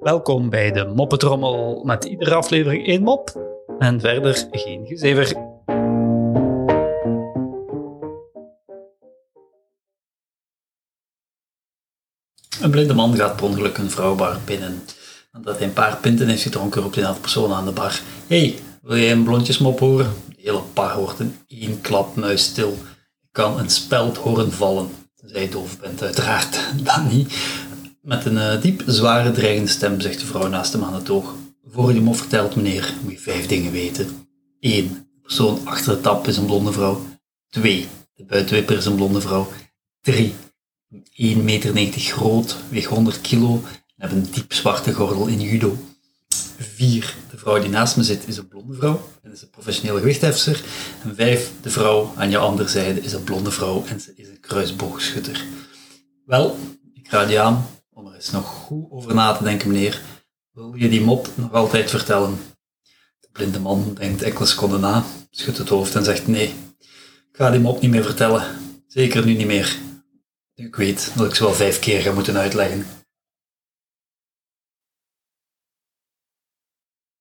Welkom bij de Moppetrommel met iedere aflevering één mop en verder geen gezever. Een blinde man gaat per ongeluk een vrouwbar binnen. Nadat hij een paar pinten heeft gedronken, roept hij de persoon aan de bar. hey, wil jij een blondjesmop horen? De hele bar hoort in één klap muisstil. Je kan een speld horen vallen. Je doof bent, uiteraard. Dan niet. Met een uh, diep, zware, dreigende stem zegt de vrouw naast hem aan het oog. Voor je mop vertelt, meneer, moet je vijf dingen weten. 1. De persoon achter de tap is een blonde vrouw. 2. De buitenwipper is een blonde vrouw. 3. 1,90 meter groot, weegt 100 kilo en heeft een diep zwarte gordel in judo. 4. De vrouw die naast me zit is een blonde vrouw en is een professionele gewichthefster. En 5. De vrouw aan je andere zijde is een blonde vrouw en ze is een kruisboogschutter. Wel, ik raad je aan om er eens nog goed over na te denken, meneer. Wil je die mop nog altijd vertellen? De blinde man denkt enkele seconden na, schudt het hoofd en zegt nee. Ik ga die mop niet meer vertellen. Zeker nu niet meer. Ik weet dat ik ze wel vijf keer ga moeten uitleggen.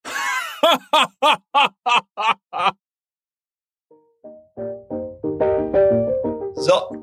Zo,